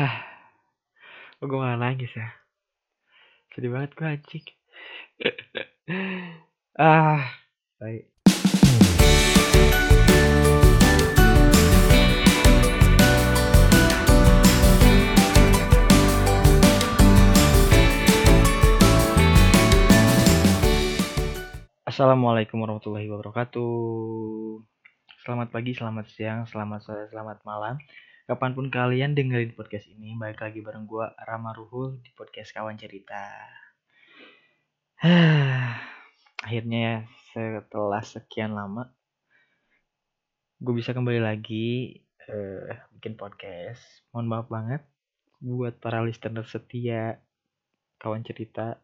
Hah. Gue malah nangis ya. Sedih banget gue anjing. ah, baik. Assalamualaikum warahmatullahi wabarakatuh. Selamat pagi, selamat siang, selamat sore, selamat malam. Kapan pun kalian dengerin podcast ini, balik lagi bareng gue Rama Ruhul di podcast Kawan Cerita. Akhirnya ya, setelah sekian lama, gue bisa kembali lagi uh, bikin podcast. Mohon maaf banget buat para listener setia Kawan Cerita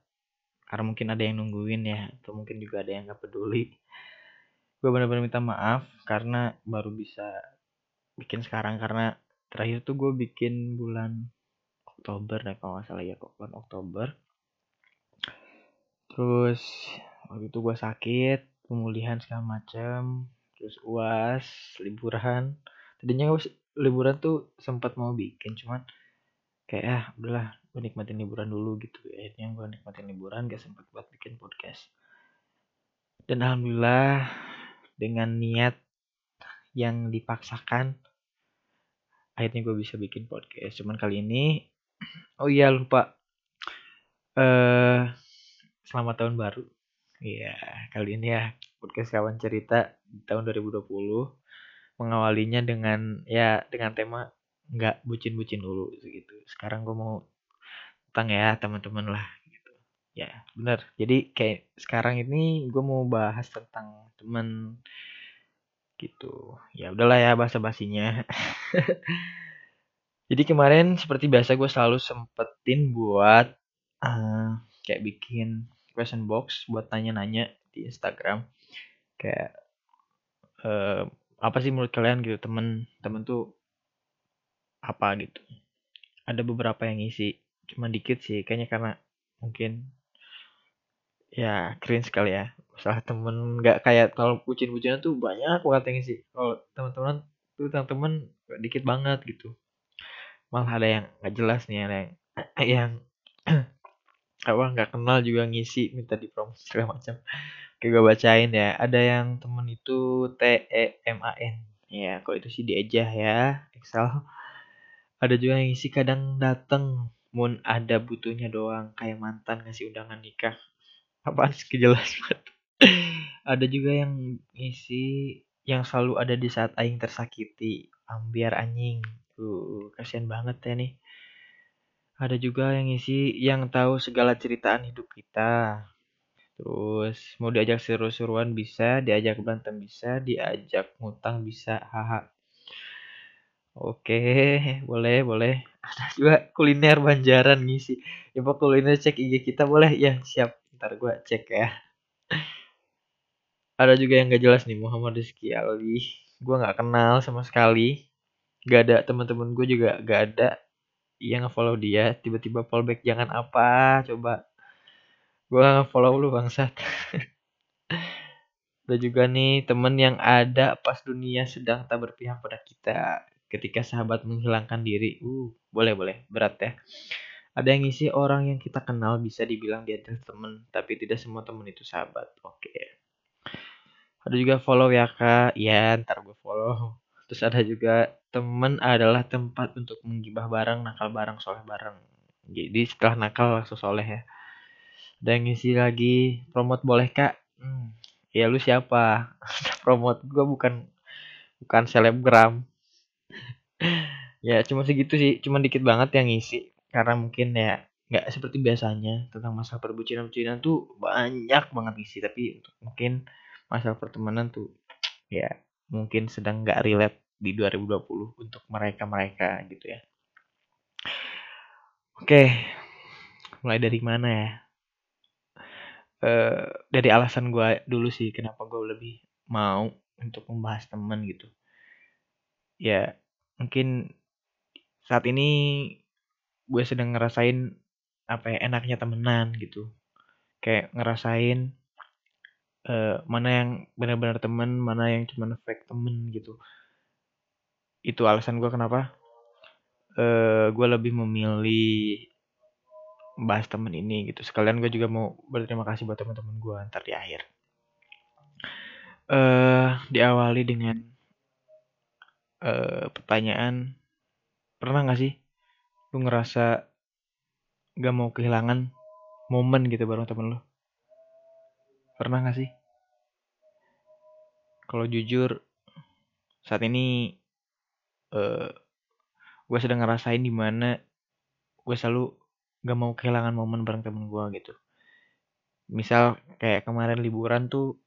karena mungkin ada yang nungguin ya atau mungkin juga ada yang nggak peduli gue benar-benar minta maaf karena baru bisa bikin sekarang karena terakhir tuh gue bikin bulan Oktober ya kalau nggak salah ya bulan Oktober. Terus waktu itu gue sakit pemulihan segala macam terus uas liburan. Tadinya liburan tuh sempat mau bikin cuman kayak ah udahlah gue nikmatin liburan dulu gitu. Akhirnya gue nikmatin liburan gak sempat buat bikin podcast. Dan alhamdulillah dengan niat yang dipaksakan akhirnya gue bisa bikin podcast. Cuman kali ini oh iya lupa. Eh uh, selamat tahun baru. Iya, kali ini ya podcast kawan cerita di tahun 2020 mengawalinya dengan ya dengan tema nggak bucin-bucin dulu gitu. Sekarang gue mau tentang ya teman-teman lah gitu. Ya bener jadi kayak sekarang ini gue mau bahas tentang teman gitu. Ya udahlah ya bahasa basinya jadi kemarin seperti biasa gue selalu sempetin buat uh, kayak bikin question box buat nanya-nanya di Instagram. Kayak uh, apa sih menurut kalian gitu temen temen tuh apa gitu. Ada beberapa yang ngisi cuma dikit sih. Kayaknya karena mungkin ya keren sekali ya masalah temen nggak kayak kalau bucin-bucinan tuh banyak banget yang sih kalau teman-teman tuh tentang temen dikit banget gitu. Malah ada yang nggak jelas nih ada yang yang apa nggak kenal juga ngisi minta di promosi segala macam. Kayak gue bacain ya ada yang temen itu T E M A N. Ya kok itu sih diejah ya Excel. Ada juga yang ngisi kadang dateng Mun ada butuhnya doang kayak mantan ngasih undangan nikah. Apa sih kejelas banget. Ada juga yang ngisi yang selalu ada di saat aing tersakiti. Ambiar anjing. Tuh, kasihan banget ya nih. Ada juga yang ngisi yang tahu segala ceritaan hidup kita. Terus mau diajak seru-seruan bisa, diajak berantem bisa, diajak ngutang bisa, haha. Oke, boleh, boleh. Ada juga kuliner Banjaran ngisi. Info kuliner cek IG kita boleh? Ya, siap. Ntar gue cek ya. Ada juga yang gak jelas nih, Muhammad Rizky Ali. Gue gak kenal sama sekali. Gak ada teman-teman gue juga gak ada yang nge-follow dia. Tiba-tiba fallback jangan apa, coba. Gue gak nge-follow lu bangsat. ada juga nih temen yang ada pas dunia sedang tak berpihak pada kita ketika sahabat menghilangkan diri. Uh, boleh boleh, berat ya. Ada yang ngisi orang yang kita kenal bisa dibilang dia adalah temen, tapi tidak semua temen itu sahabat. Oke. Okay. Ada juga follow ya kak, ya ntar gue follow. Terus ada juga temen adalah tempat untuk menggibah bareng, nakal bareng, soleh bareng. Jadi setelah nakal langsung soleh ya. Yang ngisi lagi, promote boleh kak? Hmm, ya lu siapa? promote gue bukan bukan selebgram ya cuma segitu sih cuma dikit banget yang ngisi karena mungkin ya nggak seperti biasanya tentang masalah perbucinan-perbucinan tuh banyak banget ngisi tapi untuk mungkin masalah pertemanan tuh ya mungkin sedang nggak relate di 2020 untuk mereka-mereka gitu ya. Oke, mulai dari mana ya? Uh, dari alasan gue dulu sih kenapa gue lebih mau untuk membahas teman gitu. Ya mungkin saat ini gue sedang ngerasain apa ya enaknya temenan gitu kayak ngerasain uh, mana yang benar-benar temen mana yang cuma fake temen gitu. Itu alasan gue kenapa uh, gue lebih memilih bahas temen ini gitu. Sekalian gue juga mau berterima kasih buat teman-teman gue ntar di akhir. Uh, diawali dengan uh, pertanyaan pernah gak sih lu ngerasa gak mau kehilangan momen gitu bareng temen lu pernah gak sih? Kalau jujur saat ini uh, gue sedang ngerasain di mana gue selalu gak mau kehilangan momen bareng temen gue gitu. Misal kayak kemarin liburan tuh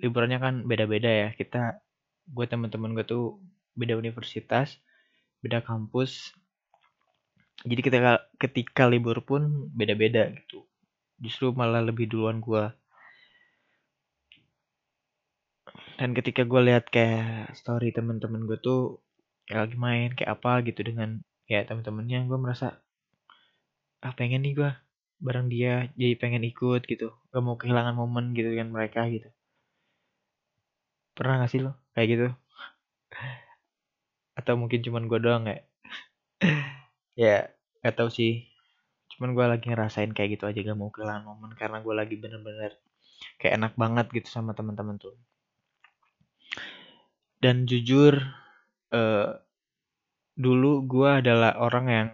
liburannya kan beda-beda ya. Kita gue teman-teman gue tuh beda universitas beda kampus. Jadi ketika ketika libur pun beda-beda gitu. Justru malah lebih duluan gue dan ketika gue lihat kayak story temen-temen gue tuh kayak lagi main kayak apa gitu dengan ya temen-temennya gue merasa ah pengen nih gue bareng dia jadi pengen ikut gitu. Gak mau kehilangan momen gitu dengan mereka gitu. Pernah gak sih lo kayak gitu? Atau mungkin cuman gue doang ya ya gak tau sih. Cuman gue lagi ngerasain kayak gitu aja gak mau kehilangan momen karena gue lagi bener-bener kayak enak banget gitu sama teman-teman tuh dan jujur uh, dulu gue adalah orang yang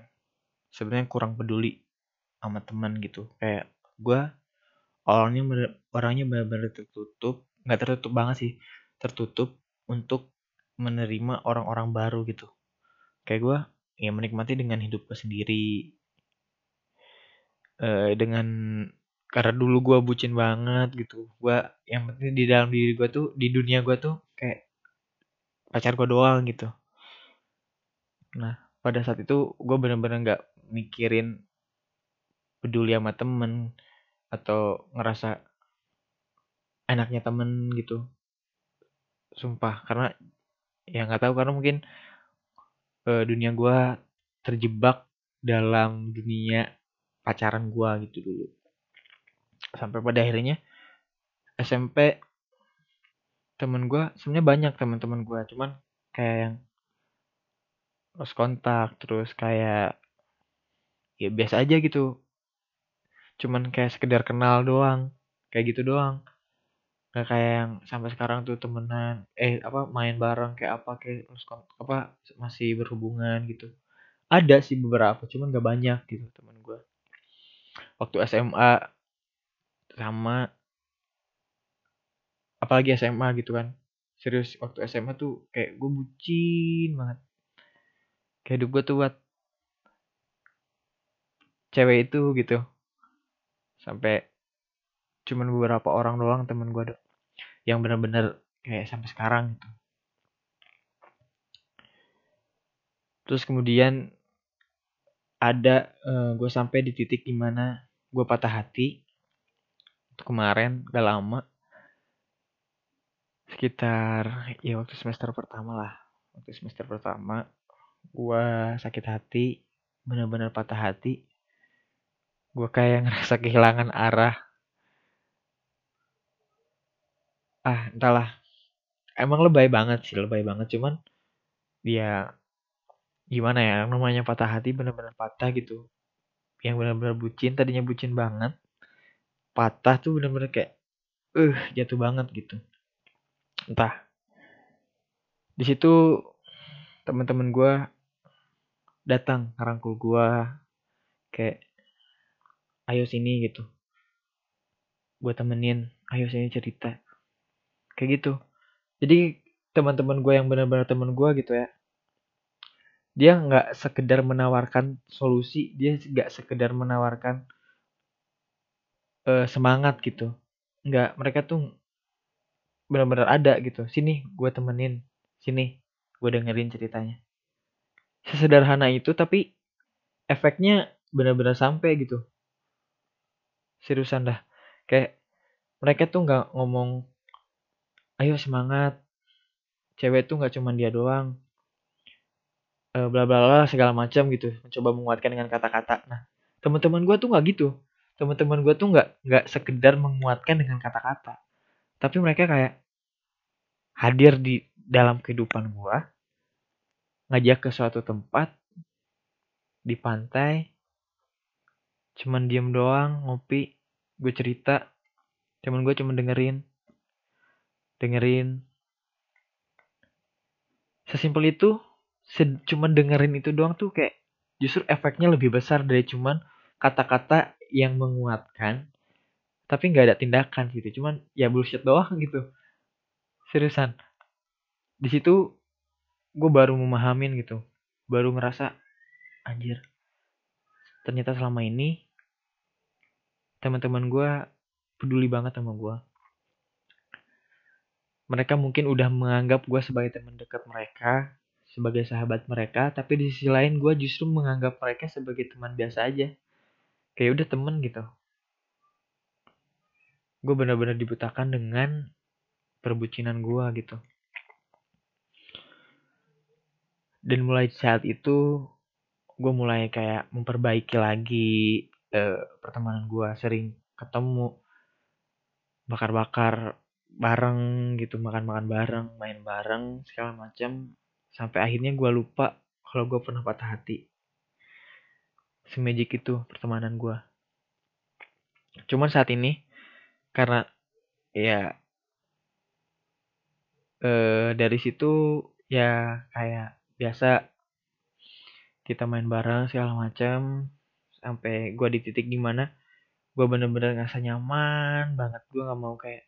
sebenarnya kurang peduli sama teman gitu. Kayak gue orangnya orangnya benar-benar tertutup nggak tertutup banget sih tertutup untuk menerima orang-orang baru gitu. Kayak gue ya menikmati dengan hidup gue sendiri. Uh, dengan karena dulu gue bucin banget gitu. Gue yang penting di dalam diri gue tuh di dunia gue tuh kayak pacar gue doang gitu. Nah pada saat itu gue bener-bener nggak mikirin peduli sama temen atau ngerasa enaknya temen gitu. Sumpah karena ya nggak tahu karena mungkin uh, dunia gue terjebak dalam dunia pacaran gue gitu dulu. Sampai pada akhirnya SMP temen gue sebenarnya banyak teman-teman gue cuman kayak yang lost kontak terus kayak ya biasa aja gitu. Cuman kayak sekedar kenal doang kayak gitu doang. Gak kayak yang sampai sekarang tuh temenan eh apa main bareng kayak apa kayak terus apa masih berhubungan gitu. Ada sih beberapa cuman gak banyak gitu temen gue waktu SMA sama apalagi SMA gitu kan. Serius waktu SMA tuh kayak gue bucin banget. Kayak hidup gue tuh buat cewek itu gitu. Sampai cuman beberapa orang doang temen gue yang bener-bener kayak sampai sekarang gitu. Terus kemudian ada uh, gue sampai di titik di mana gue patah hati. Kemarin gak lama sekitar ya waktu semester pertama lah. Waktu semester pertama gue sakit hati bener-bener patah hati. Gue kayak ngerasa kehilangan arah. Ah entahlah emang lebay banget sih lebay banget. Cuman dia gimana ya namanya patah hati bener-bener patah gitu. Yang bener-bener bucin tadinya bucin banget. Patah tuh bener-bener kayak eh uh, jatuh banget gitu entah. Di situ teman-teman gue datang ngerangkul gue kayak ayo sini gitu. Gue temenin ayo sini cerita. Kayak gitu. Jadi teman-teman gue yang benar-benar teman gue gitu ya dia nggak sekedar menawarkan solusi dia nggak sekedar menawarkan uh, semangat gitu. Nggak mereka tuh benar-benar ada gitu. Sini gue temenin. Sini gue dengerin ceritanya. Sesederhana itu tapi efeknya benar-benar sampai gitu. Seriusan dah. Kayak mereka tuh nggak ngomong ayo semangat. Cewek tuh nggak cuma dia doang. Uh, bla bla bla segala macam gitu. Mencoba menguatkan dengan kata-kata. Nah teman-teman gue tuh nggak gitu. Teman-teman gue tuh nggak nggak sekedar menguatkan dengan kata-kata. Tapi mereka kayak hadir di dalam kehidupan gue ngajak ke suatu tempat di pantai cuman diem doang ngopi gue cerita cuman gue cuman dengerin dengerin. Sesimpel itu cuman dengerin itu doang tuh kayak justru efeknya lebih besar dari cuman kata-kata yang menguatkan tapi nggak ada tindakan gitu cuman ya bullshit doang gitu seriusan? Di situ gue baru memahamin gitu. Baru ngerasa anjir ternyata selama ini teman-teman gue peduli banget sama gue mereka mungkin udah menganggap gue sebagai teman dekat mereka sebagai sahabat mereka tapi di sisi lain gue justru menganggap mereka sebagai teman biasa aja. Kayak udah temen gitu. Gue benar-benar dibutakan dengan perbucinan gue gitu. Dan mulai saat itu gue mulai kayak memperbaiki lagi uh, pertemanan gue sering ketemu bakar-bakar bareng gitu. Makan-makan bareng main bareng segala macam sampai akhirnya gue lupa kalau gue pernah patah hati. Semajik itu pertemanan gue cuman saat ini karena ya eh, dari situ ya kayak biasa. Kita main bareng segala macam sampai gue di titik di mana gue bener-bener ngerasa nyaman banget. Gue nggak mau kayak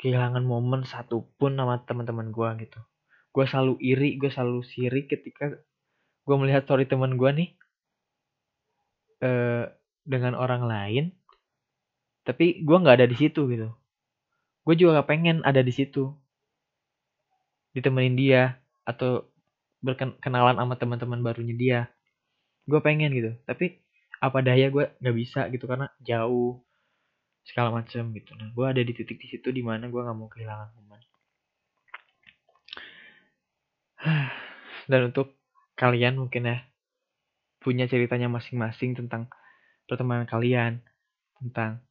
kehilangan momen satupun sama teman-teman gue gitu. Gue selalu iri gue selalu sirik ketika gue melihat story teman gue nih. Uh, dengan orang lain. Tapi gue nggak ada di situ gitu. Gue juga gak pengen ada di situ ditemenin dia atau berkenalan sama teman-teman barunya dia. Gue pengen gitu. Tapi apa daya gue nggak bisa gitu karena jauh segala macam gitu. Nah gue ada di titik di situ di mana gue nggak mau kehilangan momen Dan untuk kalian mungkin ya punya ceritanya masing-masing tentang pertemanan kalian, tentang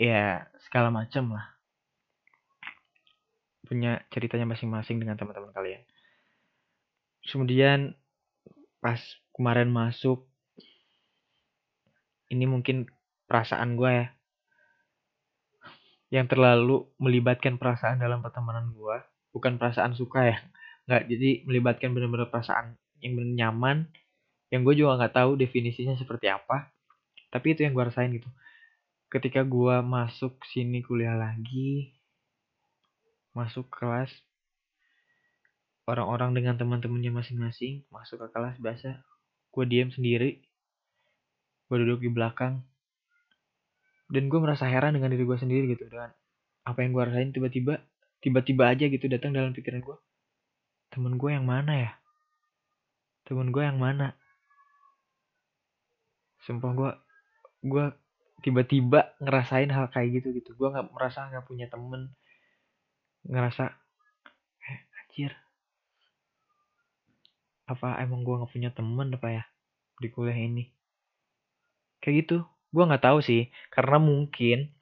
ya segala macam lah. Punya ceritanya masing-masing dengan teman-teman kalian. Kemudian pas kemarin masuk ini mungkin perasaan gue ya yang terlalu melibatkan perasaan dalam pertemanan gue bukan perasaan suka ya nggak jadi melibatkan benar-benar perasaan yang benar nyaman yang gue juga nggak tahu definisinya seperti apa tapi itu yang gue rasain gitu ketika gue masuk sini kuliah lagi masuk kelas orang-orang dengan teman-temannya masing-masing masuk ke kelas biasa. Gue diam sendiri. Gue duduk di belakang. Dan gue merasa heran dengan diri gue sendiri gitu dengan apa yang gue rasain. Tiba-tiba tiba-tiba aja gitu datang dalam pikiran gue temen gue yang mana ya? Temen gue yang mana? Sumpah gue gue tiba-tiba ngerasain hal kayak gitu gitu. Gue nggak merasa nggak punya temen ngerasa eh anjir. Apa emang gue nggak punya temen apa ya di kuliah ini? Kayak gitu. Gue nggak tahu sih karena mungkin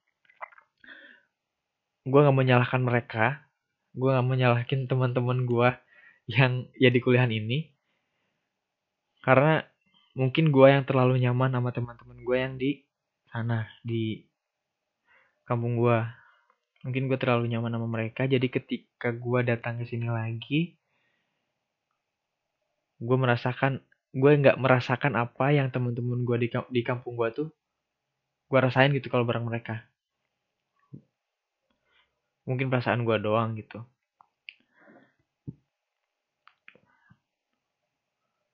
gue nggak menyalahkan mereka gue nggak menyalahkan teman-teman gue yang ya di kuliahan ini karena mungkin gue yang terlalu nyaman sama teman-teman gue yang di sana di kampung gue mungkin gue terlalu nyaman sama mereka jadi ketika gue datang ke sini lagi gue merasakan gue nggak merasakan apa yang teman-teman gue di di kampung gue tuh gue rasain gitu kalau bareng mereka. Mungkin perasaan gue doang gitu.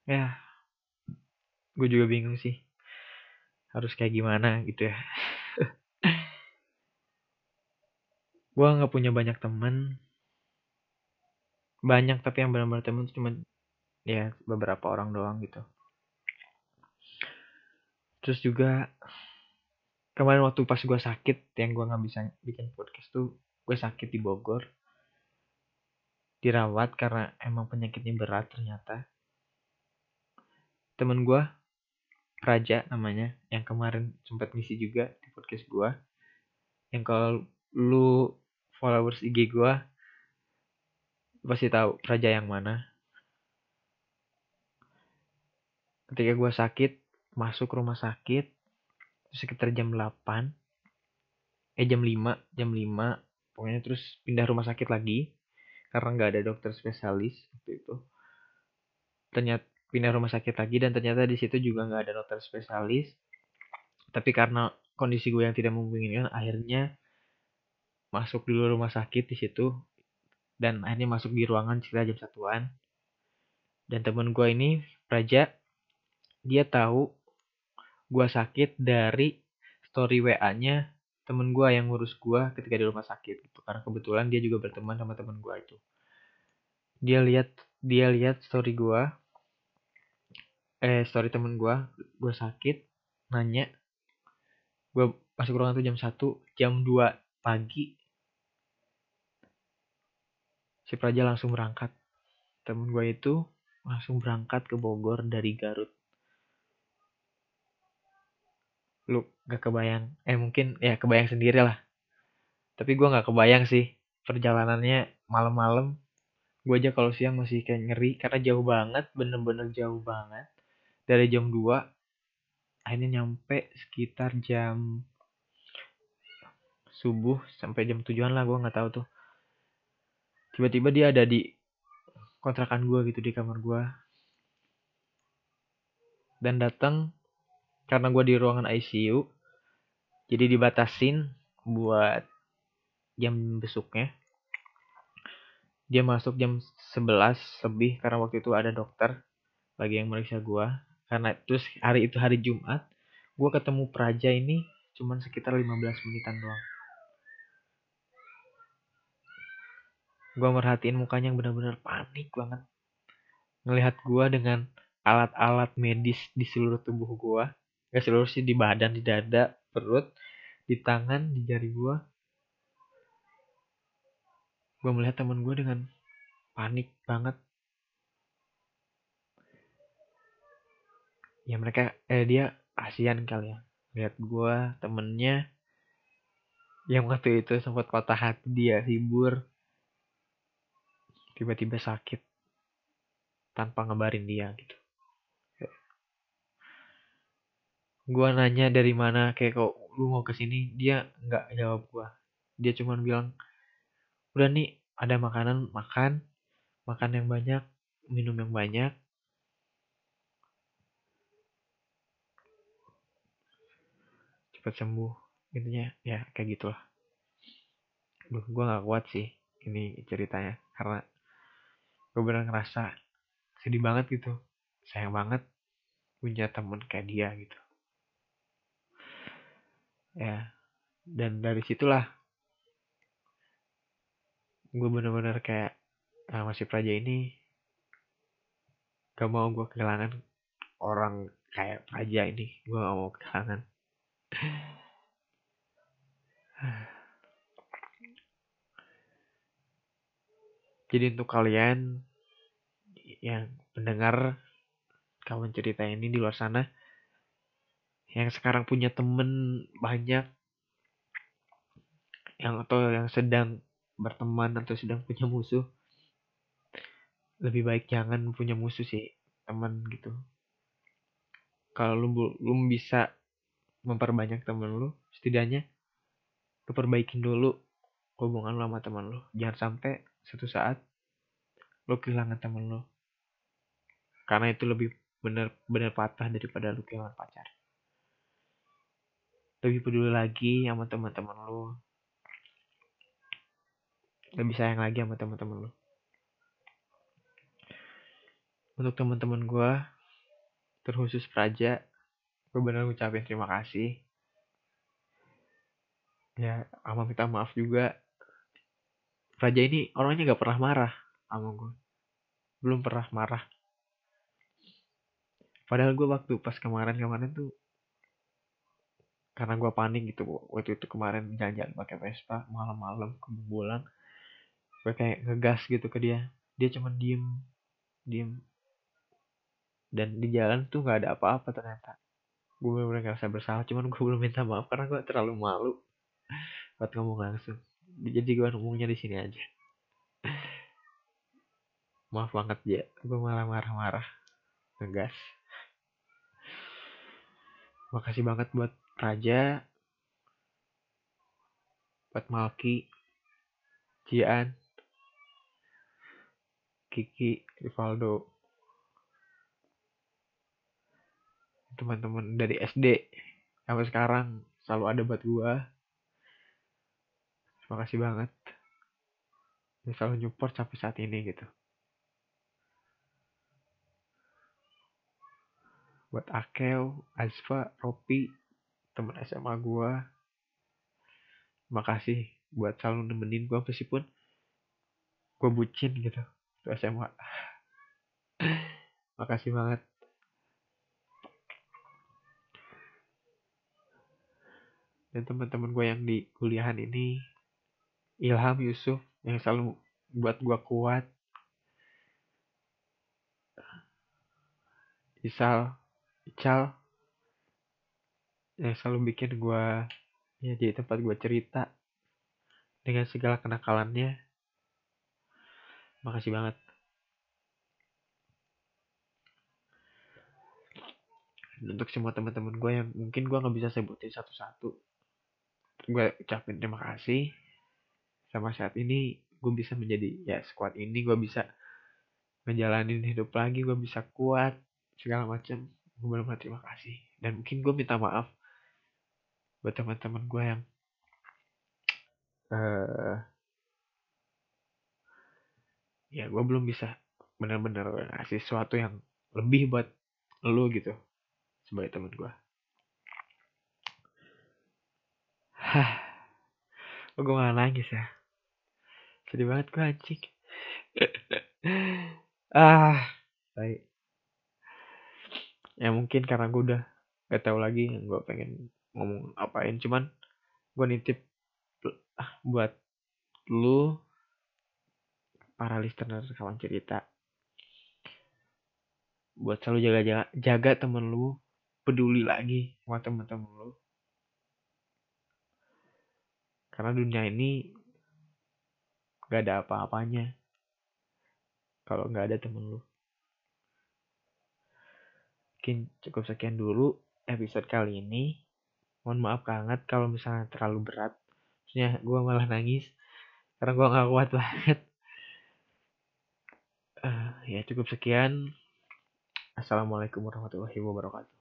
Ya gue juga bingung sih harus kayak gimana gitu ya gue nggak punya banyak temen banyak tapi yang benar-benar temen cuma ya beberapa orang doang gitu. Terus juga kemarin waktu pas gue sakit yang gue nggak bisa bikin podcast tuh gue sakit di Bogor. Dirawat karena emang penyakitnya berat ternyata. Temen gue Raja namanya yang kemarin sempat ngisi juga di podcast gue yang kalau lu followers IG gue pasti tahu Raja yang mana. Ketika gue sakit masuk rumah sakit sekitar jam 8 eh jam 5 jam 5 pokoknya terus pindah rumah sakit lagi karena nggak ada dokter spesialis waktu itu. Ternyata pindah rumah sakit lagi dan ternyata di situ juga nggak ada dokter spesialis. Tapi karena kondisi gue yang tidak memungkinkan akhirnya masuk dulu rumah sakit di situ dan akhirnya masuk di ruangan cerita jam satuan. Dan temen gue ini Raja dia tahu gue sakit dari story WA-nya temen gue yang ngurus gue ketika di rumah sakit gitu. Karena kebetulan dia juga berteman sama temen gue itu. Dia lihat dia lihat story gue eh story temen gue gue sakit nanya gue masuk ruangan tuh jam 1 jam 2 pagi si Praja langsung berangkat. Temen gue itu langsung berangkat ke Bogor dari Garut. Lu gak kebayang. Eh mungkin ya kebayang sendiri lah. Tapi gue gak kebayang sih perjalanannya malam-malam. Gue aja kalau siang masih kayak ngeri karena jauh banget bener-bener jauh banget. Dari jam 2 akhirnya nyampe sekitar jam subuh sampai jam tujuan lah gue nggak tahu tuh tiba-tiba dia ada di kontrakan gue gitu di kamar gue dan datang karena gue di ruangan ICU jadi dibatasin buat jam besoknya. Dia masuk jam 11 lebih karena waktu itu ada dokter lagi yang meriksa gue karena terus hari itu hari Jumat gue ketemu Praja ini cuman sekitar 15 menitan doang gue merhatiin mukanya yang benar-benar panik banget. Ngelihat gue dengan alat-alat medis di seluruh tubuh gue gak seluruh sih di badan di dada perut di tangan di jari gue gue melihat teman gue dengan panik banget. Ya mereka eh dia kasihan kali ya. Lihat gue temennya. Yang waktu itu sempat patah hati dia hibur tiba-tiba sakit tanpa ngabarin dia gitu. Gue nanya dari mana kayak kok lu mau ke sini dia nggak jawab gue dia cuma bilang udah nih ada makanan makan. Makan yang banyak minum yang banyak. Cepat sembuh intinya. Ya kayak gitulah. Duh, gue nggak kuat sih ini ceritanya. Karena gue bener ngerasa sedih banget gitu sayang banget punya temen kayak dia gitu. Ya dan dari situlah gue bener-bener kayak nah, masih praja ini gak mau gue kehilangan orang kayak praja ini gue gak mau kehilangan jadi untuk kalian yang mendengar kawan cerita ini di luar sana yang sekarang punya temen banyak yang atau yang sedang berteman atau sedang punya musuh lebih baik jangan punya musuh sih teman gitu. Kalau lu belum bisa memperbanyak temen lu setidaknya lu perbaikin dulu hubungan lu sama teman lu. Jangan sampai suatu saat lu kehilangan temen lu karena itu lebih bener bener patah daripada lu kehilangan pacar. Lebih peduli lagi sama teman-teman lu lebih sayang lagi sama teman-teman lu untuk teman-teman gue terkhusus Praja gue benar ngucapin terima kasih. Ya sama minta maaf juga Praja ini orangnya gak pernah marah sama gue belum pernah marah. Padahal gue waktu pas kemarin-kemarin tuh karena gue panik gitu waktu itu kemarin jalan-jalan pakai Vespa malam-malam kebobolan gue kayak ngegas gitu ke dia. Dia cuma diem diem. Dan di jalan tuh nggak ada apa-apa ternyata. Gue bener-bener ngerasa bersalah cuman gue belum minta maaf karena gue terlalu malu buat ngomong langsung jadi gue ngomongnya di sini aja. Maaf banget ya gue malah marah-marah. Ngegas makasih banget buat Raja buat Malki Jian Kiki Rivaldo teman-teman dari SD sampai sekarang selalu ada buat gua terima kasih banget yang selalu nyupport sampai saat ini gitu buat Akel, Azfa, Ropi, teman SMA gua. Makasih buat selalu nemenin gua meskipun gua bucin gitu tuh SMA. Makasih banget. Dan teman-teman gue yang di kuliahan ini Ilham Yusuf yang selalu buat gua kuat. Isal, Ical yang selalu bikin gue ya jadi tempat gue cerita dengan segala kenakalannya. Makasih banget. Untuk semua teman-teman gue yang mungkin gue nggak bisa sebutin satu-satu, gue ucapin terima kasih. Sama saat ini gue bisa menjadi ya sekuat ini, gue bisa ngejalanin hidup lagi, gue bisa kuat segala macam. Gue benar-benar terima kasih. Dan mungkin gue minta maaf buat teman-teman gue yang uh, ya gue belum bisa benar-benar ngasih sesuatu yang lebih buat lo gitu sebagai teman gue. Hah, gue gak nangis ya. Sedih banget gue anjing. ah, baik. Ya mungkin karena gue udah gak tahu lagi yang gue pengen ngomong apain. Cuman gue nitip ah, buat lu para listener kawan cerita buat selalu jaga jaga jaga temen lu peduli lagi sama teman-teman lo karena dunia ini gak ada apa-apanya. Kalau nggak ada temen lu. Mungkin cukup sekian dulu episode kali ini. Mohon maaf banget kalau misalnya terlalu berat. Maksudnya gue malah nangis. Karena gue nggak kuat banget. Uh, ya cukup sekian. Assalamualaikum warahmatullahi wabarakatuh